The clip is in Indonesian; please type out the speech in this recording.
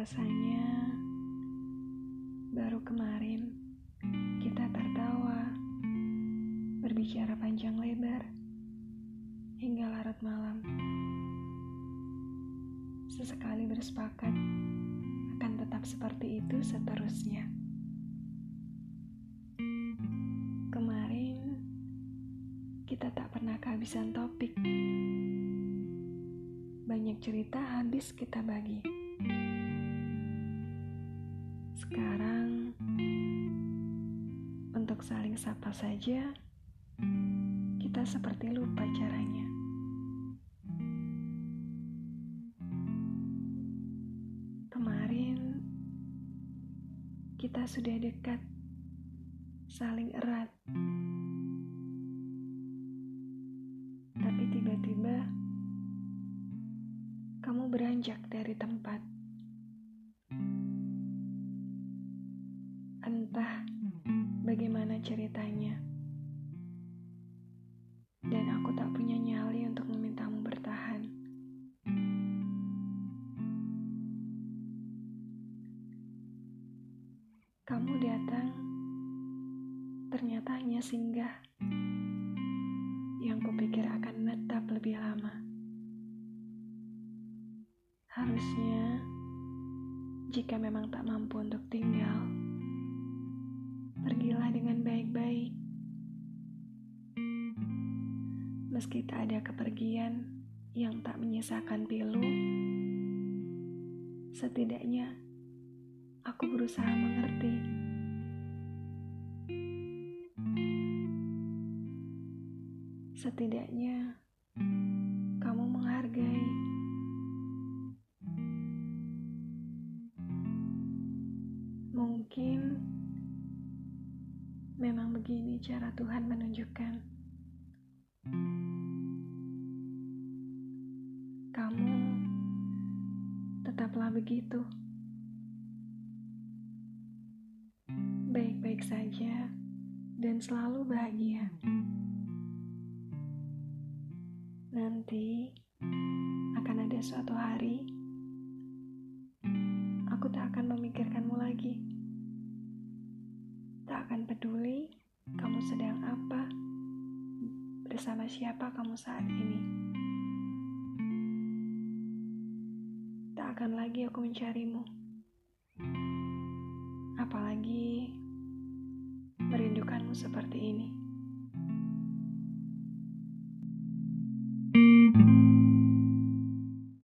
Rasanya baru kemarin kita tertawa, berbicara panjang lebar hingga larut malam. Sesekali bersepakat akan tetap seperti itu seterusnya. Kemarin kita tak pernah kehabisan topik. Banyak cerita habis kita bagi. Sekarang, untuk saling sapa saja, kita seperti lupa caranya. Kemarin, kita sudah dekat, saling erat. Tapi tiba-tiba, kamu beranjak dari tempat. Entah bagaimana ceritanya. Dan aku tak punya nyali untuk memintamu bertahan. Kamu datang, ternyata hanya singgah. Yang kupikir akan menetap lebih lama. Harusnya, jika memang tak mampu untuk tinggal, baik-baik. Meski tak ada kepergian yang tak menyisakan pilu, setidaknya aku berusaha mengerti. Setidaknya kamu menghargai. Mungkin memang begini cara Tuhan menunjukkan. Kamu tetaplah begitu. Baik-baik saja dan selalu bahagia. Nanti akan ada suatu hari akan peduli kamu sedang apa, bersama siapa kamu saat ini. Tak akan lagi aku mencarimu. Apalagi merindukanmu seperti